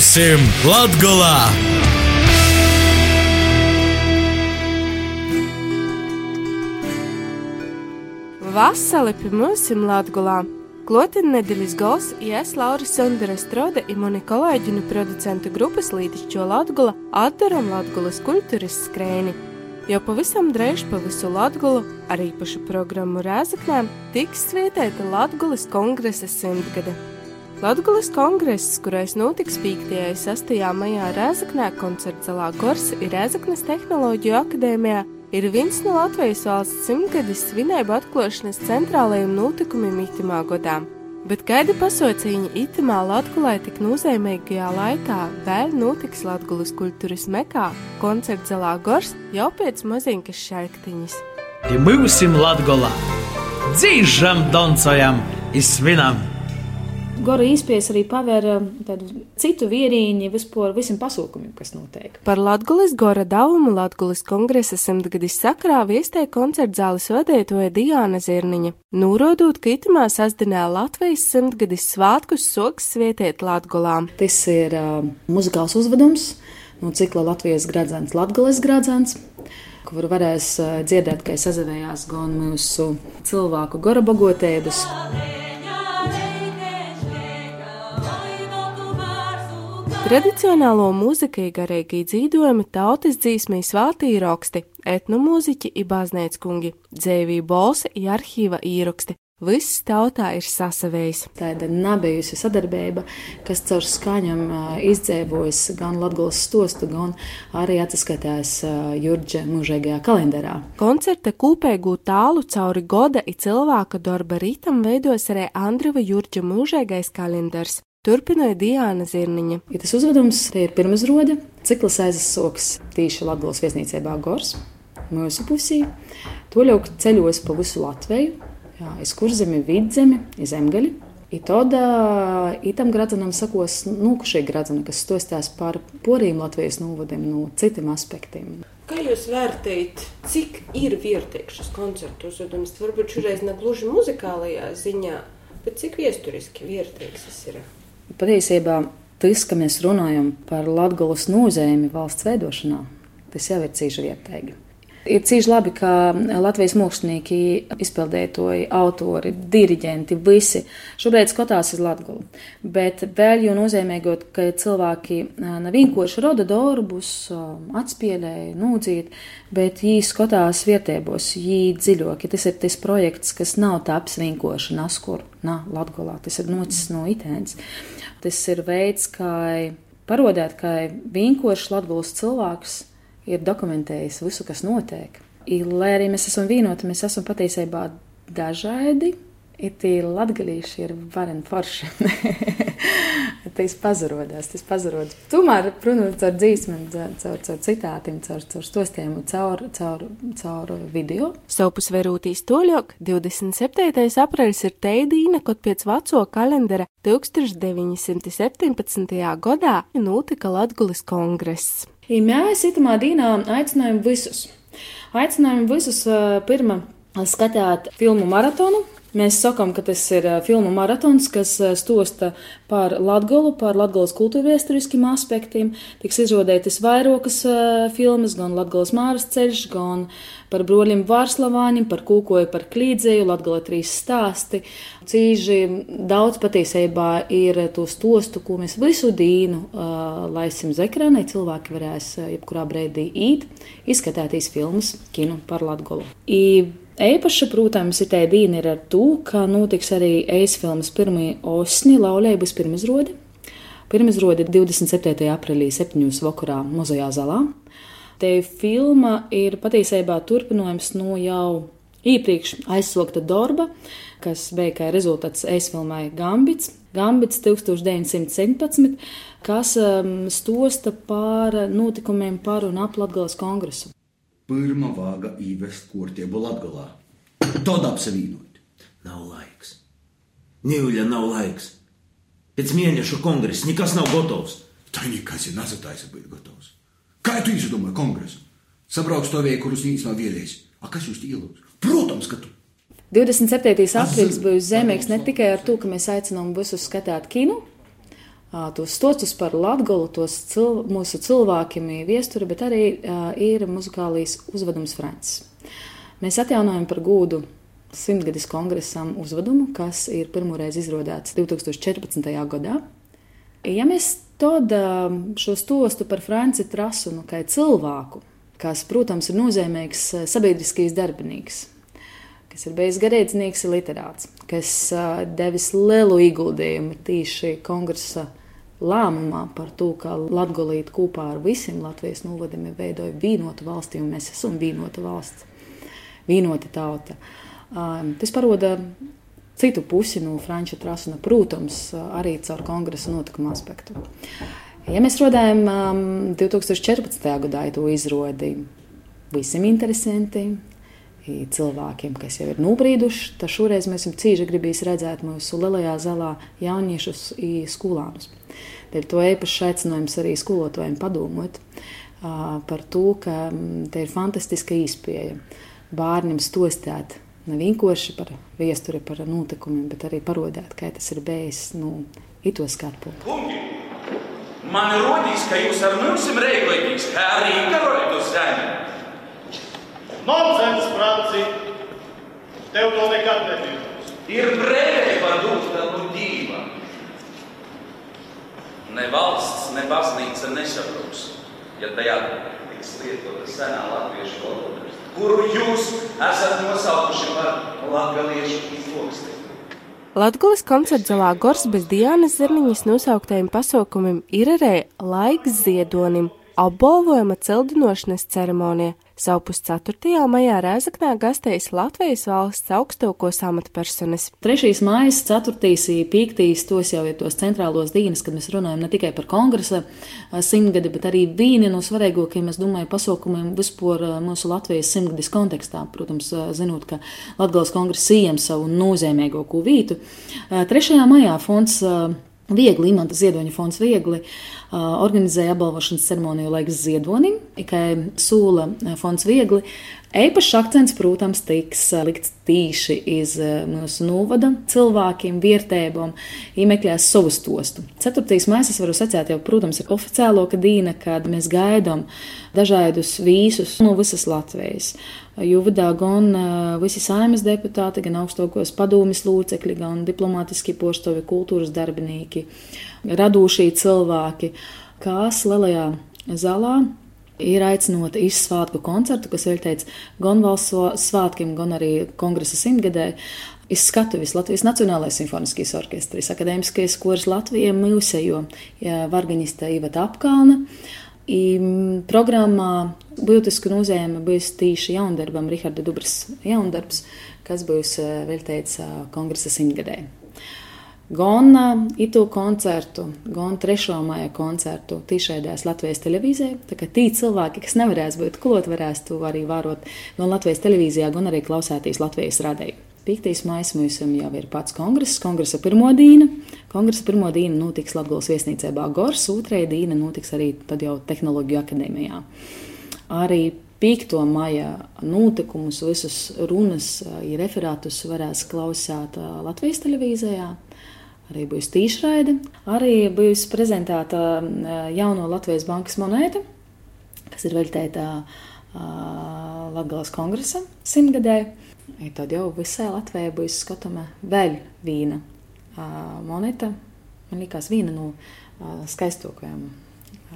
Būsim Latgolā! Vasali pie mums ir Latgolā. Klotina nedēļas gals ies Laura Sondera Strode i mani kolēģinu producentu grupas līdišķo Latgola atdaram Latgolas kultūras skrēni. Jau pavisam drēž pa visu Latgolu, ar īpašu programmu Rēzaknēm, tiks svietēta Latgolas kongresa simtgade. Latgolas kongress, kurais notiks 5. un 6. maijā Rēzaknē koncerts Zalā Gors ir Rēzaknes tehnoloģiju akadēmijā, ir viens no Latvijas valsts simtgades svinēbu atklāšanas centrālajiem notikumiem itimā godā. Bet kādi pasauciņi itimā Latvijā tik nozīmīgajā laikā vēl notiks Latvijas kultūras mekā koncerts Zelā Gors jau pēc maziņkas šaiktiņas. Pie mūsim Latgolā! Dzīžam, doncojam, izsvinam! Gora īspies arī pavēra tādu citu vierīņu vispār visam pasaukumam, kas notiek. Par Latvijas Gora davumu Latvijas kongresa simtgadis sakrā viestēja koncerta zāles vadītoja Diāna Zirniņa, norādot, ka itamā sasdinā Latvijas simtgadis svātkus soks svietiet Latgolā. Tas ir uh, muzikāls uzvedums no cikla Latvijas gradzens, Latgales gradzens kur varēs uh, dzirdēt, ka sazavējās gan mūsu cilvēku gora bagotēdus. Tradicionālo mūziku, garīgi dzīvojumi, tautas dzīsmī, svātī raksti, etnomūziķi, ibāznēc kungi, dzēvī bolsi, arhīva īraksti. Viss tautā ir sasavējis. Tāda nabijusi sadarbība, kas caur skaņām izdzēvojas gan Latvijas stostu, gan arī atskaitās Jurģa mūžīgajā kalendārā. Koncerta kūpēgu tālu cauri goda i cilvēka darba rītam veidos arī Andriva Jurģa mūžīgais kalendārs. Turpināja Diana Zirniņa. Ja tas uzvedums ir pirmsrode, cikls aizsoks tīši Latvijas viesnīcībā Gors, mūsu pusī. To ļauk ceļos pa visu Latviju, jā, iz kurzemi, vidzemi, iz zemgali. I tad itam gradzenam sakos nūkušie gradzeni, kas stostās par porīm Latvijas novadiem no citiem aspektiem. Kā jūs vērtējat, cik ir vērtīgs šis koncertu uzvedums? Varbūt šoreiz ne gluži muzikālajā ziņā, bet cik viesturiski vērtīgs tas ir? Patiesībā tas, ka mēs runājam par Latvijas nozīmi valsts veidošanā, tas jau ir cīņš vietēji. Ir cīņš labi, ka Latvijas mākslinieki, izpildētoji, autori, diriģenti, visi šobrīd skatās uz Latviju. Bet vēl jau nozīmīgot, ka cilvēki nav vienkārši roda darbus, atspēlēja, nūdzīt, bet viņi skatās vietējos, viņi dziļāk. Tas ir tas projekts, kas nav taps vienkārši naskur, nā, Latvijā. Tas ir nocis no itēns. Tas ir veids, kā parodēt, ka vienkārši Latvijas cilvēks ir dokumentējis visu, kas notiek. I, lai arī mēs esam vienoti, mēs esam patiesībā dažādi. It ir latgalīši ir varen forši. tas pazarodās, tas pazarodās. Tomēr, protams, caur dzīsmēm, caur, caur citātiem, caur, caur stostiem, caur, caur, caur video. Sopus verūtīs toļok, 27. aprēļs ir teidīna, kad pēc veco kalendara 1917. gadā notika Latgulis kongress. I mēs itamā dīnā aicinājām visus. Aicinājām visus pirmā skatīt filmu maratonu, Mēs sakām, ka tas ir filmu maratons, kas stosta par Latviju, par Latvijas kultūrvēsturiskiem aspektiem. Tiks izrādītas vairākas filmas, gan Latvijas māras ceļš, gan par broļiem Vārslavāņiem, par kūkoju, par klīdzēju, Latvijas trīs stāsti. Cīži daudz patiesībā ir to stostu, ko mēs visu dīnu laisim uz ekrāna, cilvēki varēs jebkurā brīdī īt, izskatīties filmas kinu par Latviju. Eipaša, protams, ir tā dīna ar to, ka notiks arī eisfilmas pirmie osni laulības pirmizrodi. Pirmizrodi 27. aprīlī 7. vakarā Muzejā Zalā. Te filma ir patiesībā turpinājums no jau iepriekš aizsokta darba, kas bija kā rezultāts eisfilmai Gambits. Gambits 1917, kas um, stosta par notikumiem par un ap Latgales kongresu. Pirmā vāga īvest kārtību Latvijā. Tad apsavienot. Nav laiks. Nīļa nav laiks. Pēc mēneša kongresa nekas nav gatavs. Tā nekas ir nezataisa būt gatavs. Kā tu izdomāji kongresu? Sabrauks to vieku, kurus nīc nav vēlējis. A kas jūs ielūdz? Protams, ka tu. 27. aprīlis būs zemīgs ne tikai ar to, ka mēs aicinām visus skatīt kinu, tos stocus par latgolu, tos cil, mūsu cilvēkiem viesturi, bet arī ir muzikālīs uzvedums Francis. Mēs atjaunojam par gūdu simtgadis kongresam uzvedumu, kas ir pirmoreiz izrodēts 2014. gadā. Ja mēs todam šo stostu par Franci Trasu nu, kā cilvēku, kas, protams, ir nozīmīgs sabiedriskīs darbinīgs, kas ir bijis garīdznieks, literāts, kas devis lielu ieguldījumu tieši kongresa lēmumā par to, ka Latvija kopā ar visiem Latvijas novadiem veidoja vienotu valsti, un mēs esam vienota valsts, vienota tauta. Tas paroda citu pusi no Franča trasuna, protams, arī caur kongresa notikuma aspektu. Ja mēs rodējam um, 2014. gadā to izrodi visiem interesantiem, cilvēkiem, kas jau ir nobrīduši, tad šoreiz mēs esam cīņā gribējis redzēt mūsu lielajā zālē jauniešus un skolānus. Tad to īpaši aicinājums arī skolotājiem padomot par to, ka te ir fantastiska īspēja bērniem stostēt ne vienkārši par vēsturi, par notikumiem, bet arī parodēt, kā tas ir bijis nu, ito skatu. Man rodīs, ka jūs ar mums esat reiklīgīgs, kā arī karojat uz zemi. Nonsens, Franci! Tev to nekad nebija. Ir brīvība dot tādu dīva. Ne valsts, ne baznīca nesabruks, ja tajā tiks lietota senā latviešu valoda kuru jūs esat nosaukuši par latgaliešu izloksti. Latvijas koncerta zālē Gors bez Diānas Zerniņas nosauktajiem pasaukumiem ir arī laiks ziedonim, apbalvojuma cildinošanas ceremonija. Savu 4. maijā Rēzaknē gastējas Latvijas valsts augstākos amatpersonas. 3. maija, 4. un 5. tos jau ir tos centrālos dienas, kad mēs runājam ne tikai par kongresa simtgadi, bet arī viena no svarīgākajiem, es domāju, pasaukumiem vispār mūsu Latvijas simtgadis kontekstā. Protams, zinot, ka Latgales kongress iem savu nozīmīgāko vītu. 3. maijā fonds Viegli, Imants Ziedoņa fonds Viegli organizēja apbalvošanas ceremoniju laiks Ziedonim, kā sūla fonds Viegli. Eipašs akcents, protams, tiks likts tīši iz mūsu novada cilvēkiem, vietējiem, iemeklēs savu stostu. 4. maija, es varu sacīt, jau, protams, ir oficiālo kadīna, kad mēs gaidām dažādus vīsus no visas Latvijas. Jo vadā gan visi saimnes deputāti, gan augstākos padomjas locekļi, gan diplomātiskie poštovi, kultūras darbinieki, radošie cilvēki, kas lielajā zālē ir aicinota izsvētku koncertu, kas veltīts gan valsts svētkiem, gan arī kongresa simtgadē. Izskatuvis Latvijas Nacionālais simfoniskais orķestris, akadēmiskais kurs Latvijai mūsejo Vargaņista Iveta Apkalna. I programmā būtisku nozīme būs tīši jaundarbam, Riharda Dubras jaundarbs, kas būs eh, veltīts kongresa simtgadē. Gan eh, itu koncertu, gan trešo māja koncertu tiešraidēs Latvijas televīzijā. Tā kā tī cilvēki, kas nevarēs būt klot, varēs to arī vērot gan Latvijas televīzijā, gan arī klausēties Latvijas radēju. 5. maija mums jau ir pats kongress, kongresa pirmā diena. Kongresa pirmā diena notiks Latvijas viesnīcībā Gors, otrā diena notiks arī jau Tehnoloģiju akadēmijā. Arī 5. maija notikumus, visus runas, ja referātus varēs klausīt Latvijas televīzijā. Arī būs tīšraide, arī būs prezentēta jauno Latvijas bankas monēta, kas ir veltīta Latvijas kongresa simtgadē. I tad jau visai Latvijai būs skatama vēl viena uh, monēta. Man liekas, viena no skaistākajām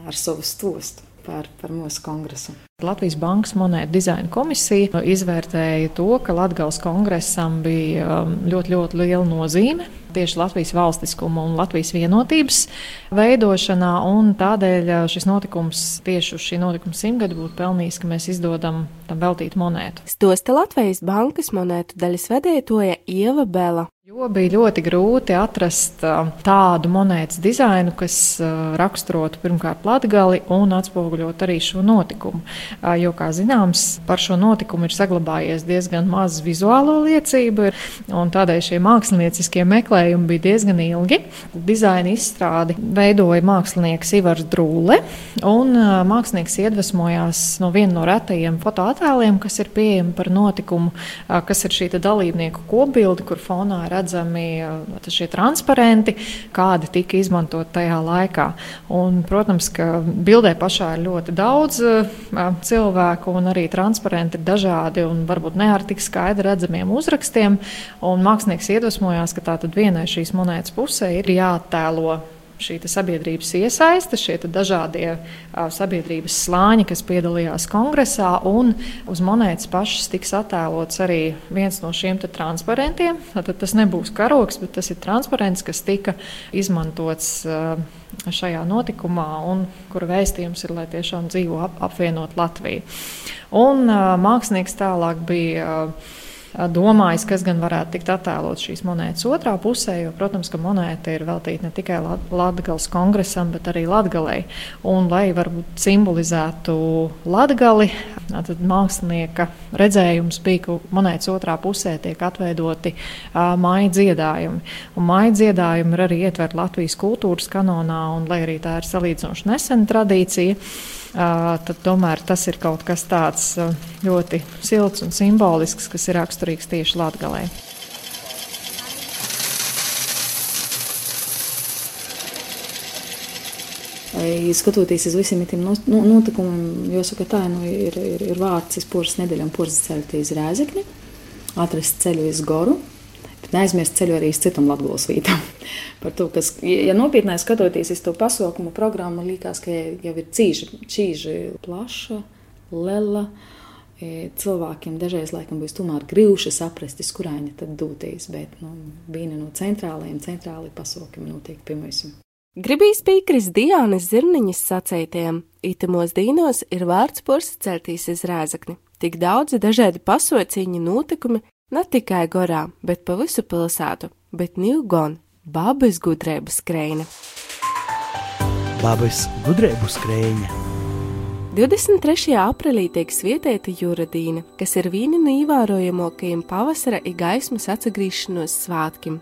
ar savu stostu par, par mūsu kongresu. Latvijas Bankas monētu dizaina komisija izvērtēja to, ka Latvijas kongresam bija ļoti, ļoti liela nozīme tieši Latvijas valstiskuma un Latvijas vienotības veidošanā. Tādēļ šis notikums tieši uz šī notikuma simtgadu būtu pelnījis, ka mēs izdodam tam veltīt monētu. Stosta Latvijas Bankas monētu daļas vedētoja Ieva Bela. Jo bija ļoti grūti atrast tādu monētas dizainu, kas raksturotu pirmkārt latgali un atspoguļot arī šo notikumu. Jo, kā zināms, par šo notikumu ir saglabājies diezgan maz vizuālo liecību, un tādēļ šie mākslinieckie meklējumi bija diezgan ilgi. Dizaina izstrādi veidoja mākslinieks Ivars Drūle, un mākslinieks iedvesmojās no viena no retajiem fotoattēliem, kas ir pieejami par notikumu, kas ir šī dalībnieku kopbilde, kur fonā redzami šie transparenti, kādi tika izmantot tajā laikā. Un, protams, ka bildē pašā ir ļoti daudz cilvēku, un arī transparenti ir dažādi un varbūt ne ar tik skaidri redzamiem uzrakstiem. Un mākslinieks iedvesmojās, ka tātad vienai šīs monētas pusē ir jāattēlo šī sabiedrības iesaiste, šie dažādie sabiedrības slāņi, kas piedalījās kongresā, uz monētas pašas tiks attēlots arī viens no šiem transparentiem. Tad tas nebūs karoks, bet tas ir transparents, kas tika izmantots uh, šajā notikumā, un kura vēstījums ir, lai tiešām dzīvo ap, apvienot Latviju. Un uh, mākslinieks tālāk bija. Uh, domājis, kas gan varētu tikt attēlots šīs monētas otrā pusē, jo, protams, ka monēta ir veltīta ne tikai Latvijas kongresam, bet arī Latvijai. Un, lai varbūt simbolizētu Latviju, tad mākslinieka redzējums bija, ka monētas otrā pusē tiek atveidoti uh, māja dziedājumi. Un māja dziedājumi ir arī ietverti Latvijas kultūras kanonā, un lai arī tā ir salīdzinoši nesena tradīcija tad tomēr tas ir kaut kas tāds ļoti silts un simbolisks, kas ir raksturīgs tieši Latvijai. Skatoties uz visiem tiem notikumiem, jāsaka, tā nu, ir, ir, ir vārds iz poras nedēļām, poras ceļot iz Rēzekni, atrast ceļu iz Goru, neaizmirst ceļu arī uz citām Latvijas vietām. Par to, kas, ja nopietnē skatoties uz to pasaukumu programmu, liekas, ka jau ir cīži, cīži plaša, lela. E, cilvēkiem dažreiz laikam būs tomēr grūti saprast, uz kurām tad doties, bet nu, viena no centrālajiem, centrālajiem pasaukumiem notiek pie mums. Gribīs pīkris Diānas Zirniņas sacētiem, itimos dīnos ir vārds porsi celtīs iz rēzakni. Tik daudzi dažādi pasauciņi notikumi, Ne tikai gorā, bet pa visu pilsētu, bet Nilgon - babas gudrību skrējne. Babas gudrību skrējne. 23. aprīlī tiek svietēta Juradīna, kas ir viena no ievērojamākajiem pavasara un gaismas atgriešanos svētkiem.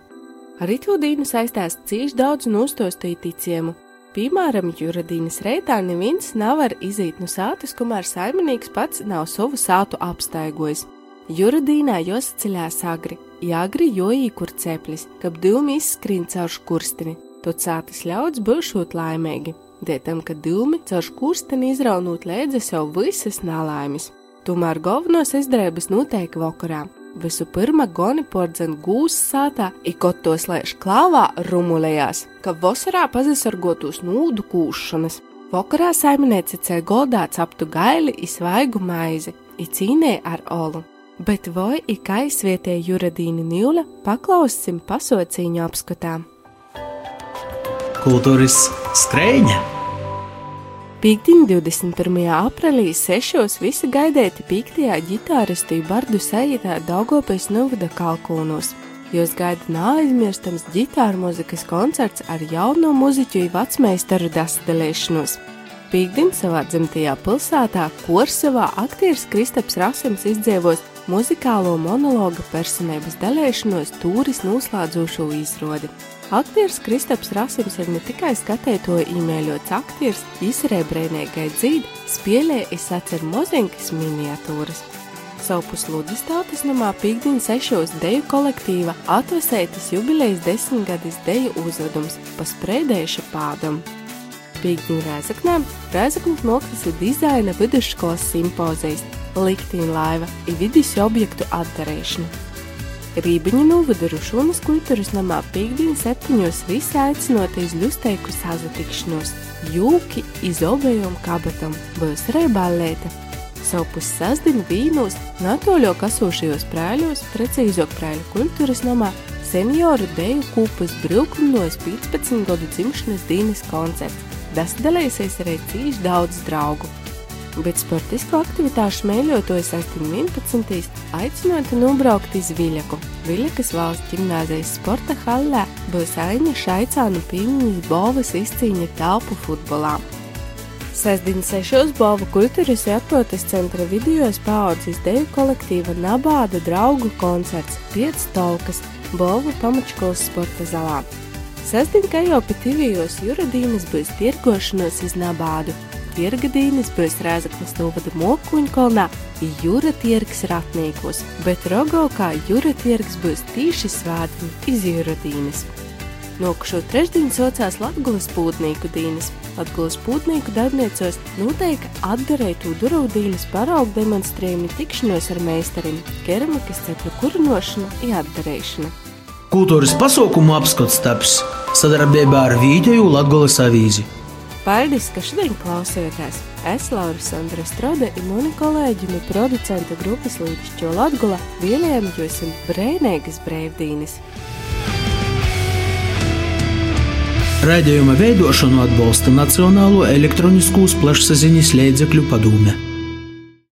Ar itūdīnu saistās cīši daudz nostostīju ticējumu. Piemēram, Juradīnas reitā neviens nevar iziet no sātas, kamēr saimnieks pats nav savu sātu apstaigojis. Juradīnā jāsaceļās agri, jāgri joīkur ceplis, kab dūmi izskrien caur škurstini, to cātas ļauds būšot laimīgi, dētam, ka dūmi caur škurstini izraunot lēdze sev visas nalaimes. Tomēr galvenos izdrēbas noteikti vakarā. Visu pirma goni pordzen gūs sātā, ikot tos lēš klāvā rumulējās, ka vasarā pazasargotos nūdu kūšanas. Vakarā saimniece ceļ goldā aptu gaili, izvaigu maizi, icīnē ar olu bet vai ik aizvietē Juradīna Nīla paklaussim pasaucīņu apskatām. Kultūras skrēņa! Pīkdiņa 21. aprīlī 6. visi gaidēti pīktajā ģitāristu Bardu sajūtā Daugopēs Novada kalkonos. Jūs gaida neaizmirstams ģitāra mūzikas koncerts ar jauno muziķu vecmeistaru dasdelēšanos. Pīkdiņa savā dzimtajā pilsētā Korsavā aktieris Kristaps Rasims izdzīvos muzikālo monologa personības dalīšanos tūris noslēdzošo izrādi. Aktieris Kristaps Rasims ir ne tikai skatētoja īmēļots aktieris, izrēbrēnēgai dzīd, spēlē izsacer mozinkas miniatūras. Savpus Lūdzes tautas namā pīkdiņa sešos deju kolektīva atvesētas jubilejas desmitgades deju uzvedums pa sprēdējuša pādam. Pīkdiņa Rēzaknē Rēzakņas moklis ir dizaina vidusskolas simpozijas – liktīna laiva ir vidus objektu atdarēšana. Rībiņa novada Rušūnas kultūras namā pīkdiņa septiņos visi aicinoties ļusteiku sazatikšanos, jūki iz obējom kabatam, būs reibālēta. Savpus sasdienu vīnos, natoļo kasošajos prēļos, precīzāk prēļu kultūras namā, senioru deju kūpas brīvkumnos 15 gadu dzimšanas dienas koncerts. Tas dalīsies arī cīši daudz draugu bet sportisko aktivitāšu smēļotojas 11. aicinot nobraukt uz Viļaku. Viļakas valsts gimnāzijas sporta hallē būs Aina Šaicānu piemiņas Bovas izcīņa telpu futbolā. Sestdien sešos Bova kultūras atpūtas centra vidujos paaudzis deju kolektīva Nabāda draugu koncerts 5 tolkas Bova pamačkolas sporta zalā. Sestdien, kā jau pie tivijos juradīnas būs tirgošanos iz Nabādu, tirga dīnis būs Rēzaknes novada Mokuņkolnā, Jūra tirgs ratnīkos, bet Rogovkā Jūra tirgs būs tīši svētdiņi iz Jūra dīnis. Nokušo trešdienu saucās Latgulas pūtnieku dīnis. Latgulas pūtnieku darbniecos noteikti atdarētu duraudīnas paraugu demonstrējumi tikšanos ar meistarim, keramikas cepļu kurinošana un atdarēšana. Kultūras pasaukumu apskats taps sadarbībā ar Vīģeju Latgulas avīzi. Paldies, ka šodien klausījāties! Es, Laura Sandra Strode, un mani kolēģi no producenta grupas Līdšķo Latgula vienējam jūs brēnēgas brēvdīnis. Raidījuma veidošanu atbalsta Nacionālo elektroniskos plašsaziņas līdzekļu padome.